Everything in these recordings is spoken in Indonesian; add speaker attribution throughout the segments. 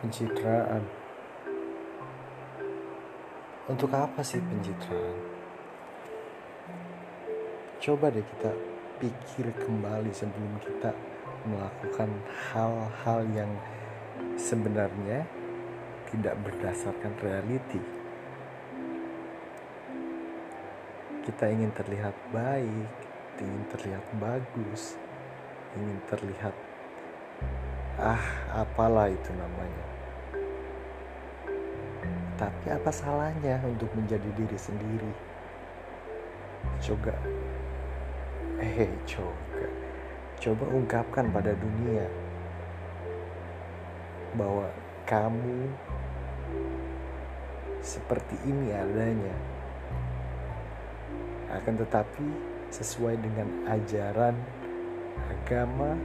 Speaker 1: pencitraan. Untuk apa sih pencitraan? Coba deh kita pikir kembali sebelum kita melakukan hal-hal yang sebenarnya tidak berdasarkan reality kita ingin terlihat baik ingin terlihat bagus ingin terlihat ah apalah itu namanya. Tapi apa salahnya untuk menjadi diri sendiri? Coba. Eh coba. Coba ungkapkan pada dunia bahwa kamu seperti ini adanya. Akan tetapi sesuai dengan ajaran agama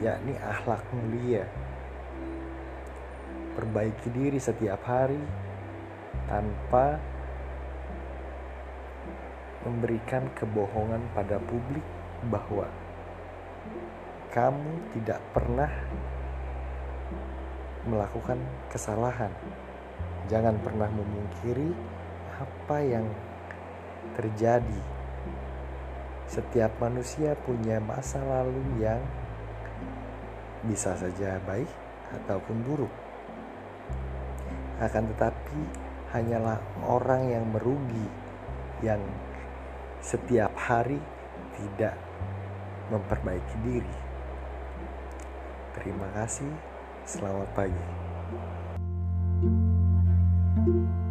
Speaker 1: yakni akhlak mulia. Perbaiki diri setiap hari tanpa memberikan kebohongan pada publik bahwa kamu tidak pernah melakukan kesalahan. Jangan pernah memungkiri apa yang terjadi. Setiap manusia punya masa lalu yang bisa saja baik ataupun buruk. Akan tetapi hanyalah orang yang merugi yang setiap hari tidak memperbaiki diri. Terima kasih. Selamat pagi. thank you